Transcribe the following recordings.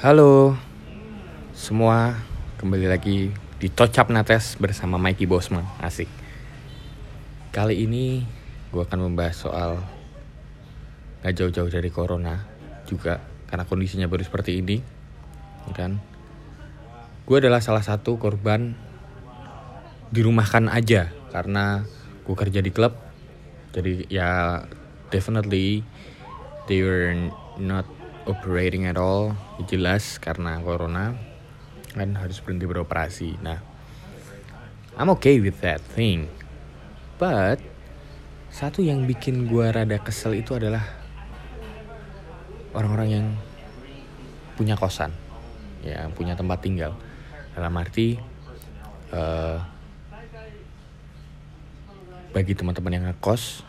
Halo semua, kembali lagi di Tocap Nates bersama Mikey Bosman, asik. Kali ini gue akan membahas soal gak jauh-jauh dari corona juga karena kondisinya baru seperti ini, kan? Gue adalah salah satu korban dirumahkan aja karena gue kerja di klub, jadi ya definitely they were not operating at all jelas karena corona kan harus berhenti beroperasi. Nah I'm okay with that thing. But satu yang bikin gua rada kesel itu adalah orang-orang yang punya kosan ya punya tempat tinggal. Dalam arti uh, bagi teman-teman yang ngekos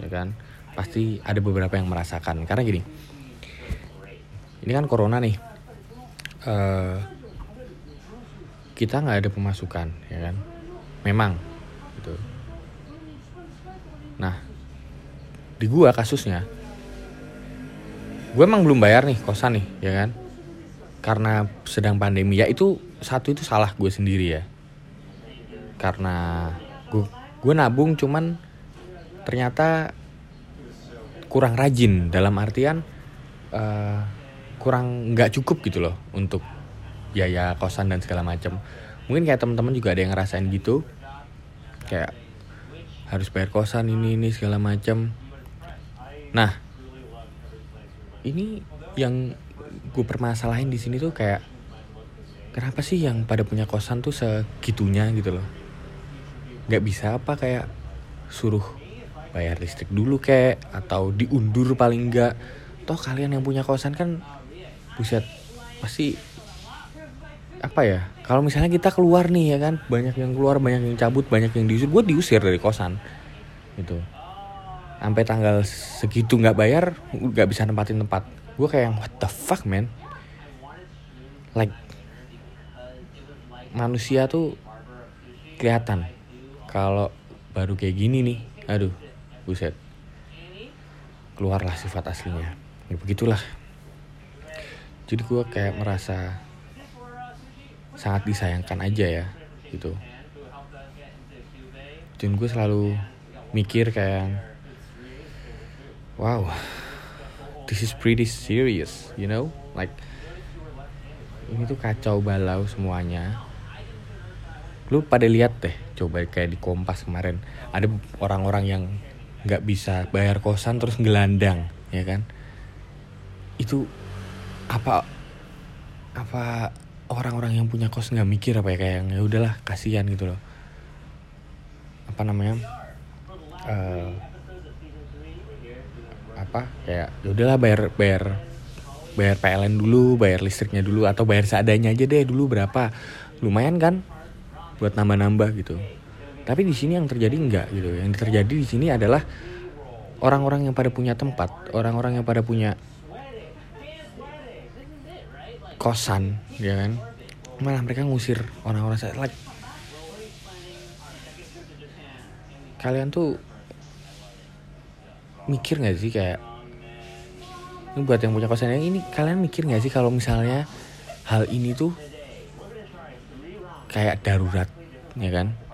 ya kan pasti ada beberapa yang merasakan. Karena gini ini kan corona nih. Uh, kita nggak ada pemasukan ya kan? Memang gitu. Nah di gua kasusnya gue emang belum bayar nih kosan nih ya kan? Karena sedang pandemi. Ya itu satu itu salah gue sendiri ya. Karena gue gue nabung cuman ternyata kurang rajin. Dalam artian uh, kurang nggak cukup gitu loh untuk biaya kosan dan segala macam mungkin kayak teman-teman juga ada yang ngerasain gitu. Kayak harus bayar kosan ini ini segala macam nah ini yang gue permasalahin di sini tuh kayak kenapa sih yang pada punya kosan tuh segitunya gitu loh? Nggak bisa apa kayak suruh bayar listrik dulu kek atau diundur paling enggak toh kalian yang punya kosan kan buset pasti apa ya kalau misalnya kita keluar nih ya kan banyak yang keluar banyak yang cabut banyak yang diusir gue diusir dari kosan gitu. Sampai tanggal segitu nggak bayar nggak bisa nempatin tempat. Gue kayak what the fuck man? Like manusia tuh kelihatan. Kalau baru kayak gini nih aduh buset. Keluarlah sifat aslinya. Ya begitulah. Jadi gue kayak merasa sangat disayangkan aja ya gitu. Dan gue selalu mikir kayak wow this is pretty serious you know? Like ini tuh kacau balau semuanya. Lu pada lihat deh coba kayak di kompas kemarin ada orang-orang yang nggak bisa bayar kosan terus gelandang ya kan? Itu apa apa orang-orang yang punya kos nggak mikir apa ya? Kayak ya udahlah kasihan gitu loh. Apa namanya? Uh, apa? Kayak ya udahlah bayar bayar bayar PLN dulu bayar listriknya dulu atau bayar seadanya aja deh dulu berapa. Lumayan kan buat nambah-nambah gitu tapi di sini yang terjadi enggak gitu. Yang terjadi di sini adalah orang-orang yang pada punya tempat orang-orang yang pada punya kosan ya kan? Malah mereka ngusir orang-orang saya like kalian tuh mikir nggak sih kayak ini buat yang punya kosan yang ini kalian mikir nggak sih kalau misalnya hal ini tuh kayak darurat ya kan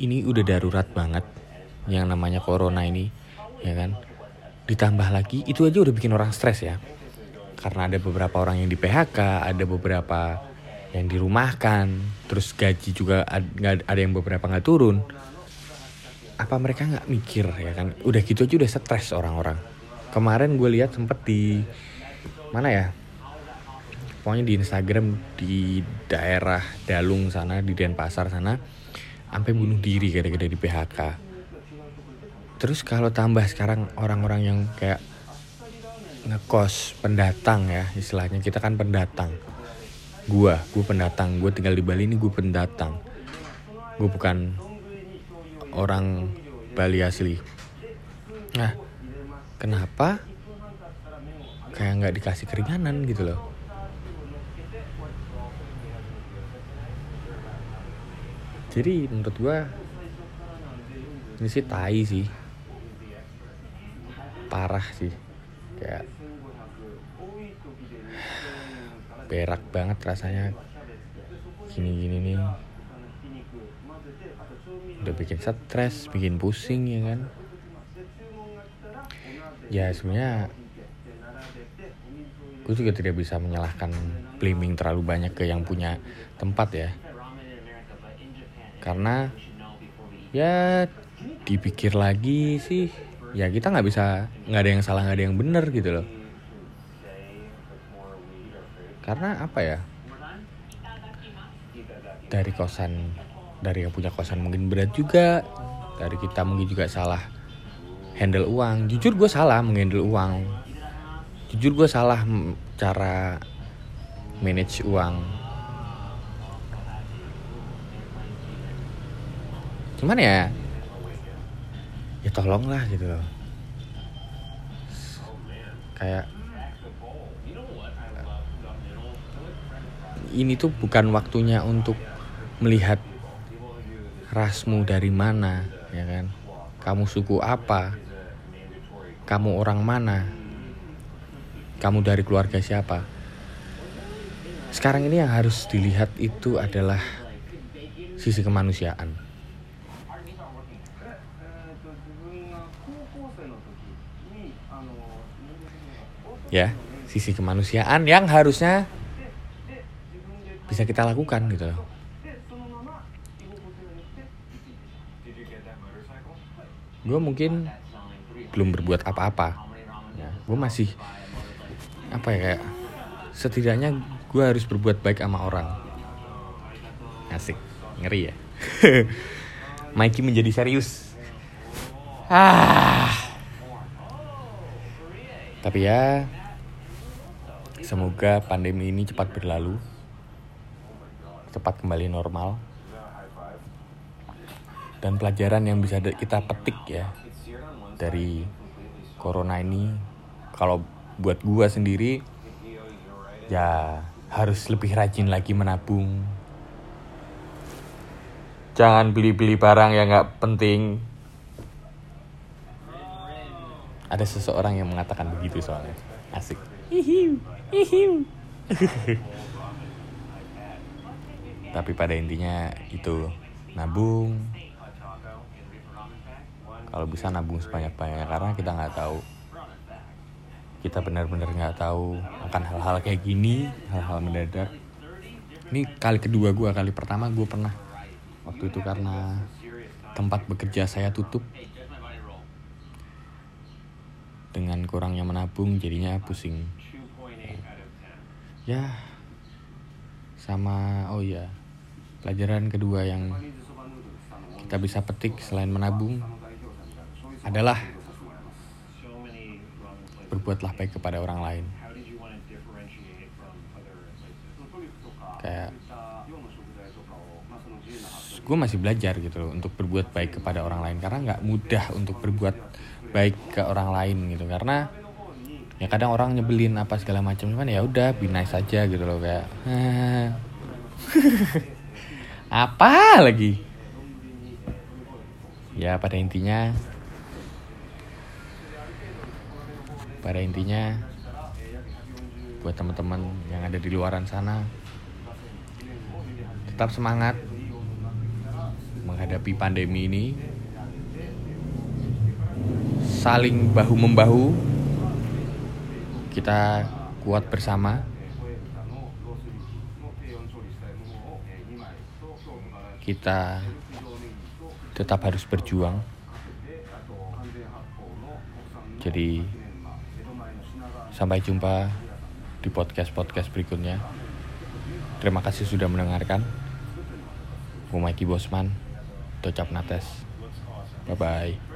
ini udah darurat banget yang namanya corona ini ya kan? Ditambah lagi itu aja udah bikin orang stres ya. Karena ada beberapa orang yang di PHK ada beberapa yang dirumahkan terus gaji juga ada, yang beberapa nggak turun. Apa mereka nggak mikir ya kan? Udah gitu aja udah stres orang-orang. Kemarin gue lihat sempet di mana ya? Pokoknya di Instagram di daerah Dalung sana di Denpasar sana sampai bunuh diri gara-gara di PHK terus kalau tambah sekarang orang-orang yang kayak ngekos pendatang ya istilahnya. Kita kan pendatang. Gua gue pendatang. Gue tinggal di Bali ini gue pendatang. Gue bukan orang Bali asli. Nah kenapa kayak nggak dikasih keringanan gitu loh jadi menurut gue ini sih tai sih. Parah sih. Kayak berak banget rasanya. Gini-gini nih. Udah bikin stres bikin pusing ya kan? Ya sebenarnya gue juga tidak bisa menyalahkan blaming terlalu banyak ke yang punya tempat ya karena ya dipikir lagi sih ya kita nggak bisa nggak ada yang salah nggak ada yang benar gitu loh. Karena apa ya? Dari kosan dari yang punya kosan mungkin berat juga dari kita mungkin juga salah handle uang. Jujur gue salah menghandle uang. Jujur gue salah cara manage uang cuman ya ya tolonglah gitu loh. Kayak ini tuh bukan waktunya untuk melihat rasmu dari mana ya kan? Kamu suku apa? Kamu orang mana? Kamu dari keluarga siapa? Sekarang ini yang harus dilihat itu adalah sisi kemanusiaan ya sisi kemanusiaan yang harusnya bisa kita lakukan gitu loh. Gue mungkin belum berbuat apa-apa. Ya, gue masih apa ya kayak setidaknya gue harus berbuat baik sama orang. Asik, ngeri ya. Mikey menjadi serius. Ah. Tapi ya semoga pandemi ini cepat berlalu. Cepat kembali normal. Dan pelajaran yang bisa kita petik ya dari corona ini kalau buat gua sendiri ya harus lebih rajin lagi menabung. Jangan beli-beli barang yang nggak penting. Ada seseorang yang mengatakan begitu soalnya. Asik hihiu. Hihiu tapi pada intinya itu nabung. Kalau bisa nabung sebanyak-banyaknya karena kita nggak tahu. Kita benar-benar nggak tahu akan hal-hal kayak gini hal-hal mendadak. Ini kali kedua gue kali pertama gue pernah waktu itu karena tempat bekerja saya tutup dengan kurangnya menabung jadinya pusing ya sama oh ya Pelajaran kedua yang kita bisa petik selain menabung adalah berbuatlah baik kepada orang lain. Kayak gue masih belajar gitu loh untuk berbuat baik kepada orang lain karena nggak mudah untuk berbuat baik ke orang lain gitu. Karena ya kadang orang nyebelin apa segala macam cuman ya udah be nice aja gitu loh kayak apa lagi? Ya pada intinya pada intinya buat teman-teman yang ada di luaran sana tetap semangat menghadapi pandemi ini saling bahu membahu kita kuat bersama kita tetap harus berjuang. Jadi sampai jumpa di podcast-podcast berikutnya. Terima kasih sudah mendengarkan. Gue Mikey Bosman, Docap Nates. Bye-bye.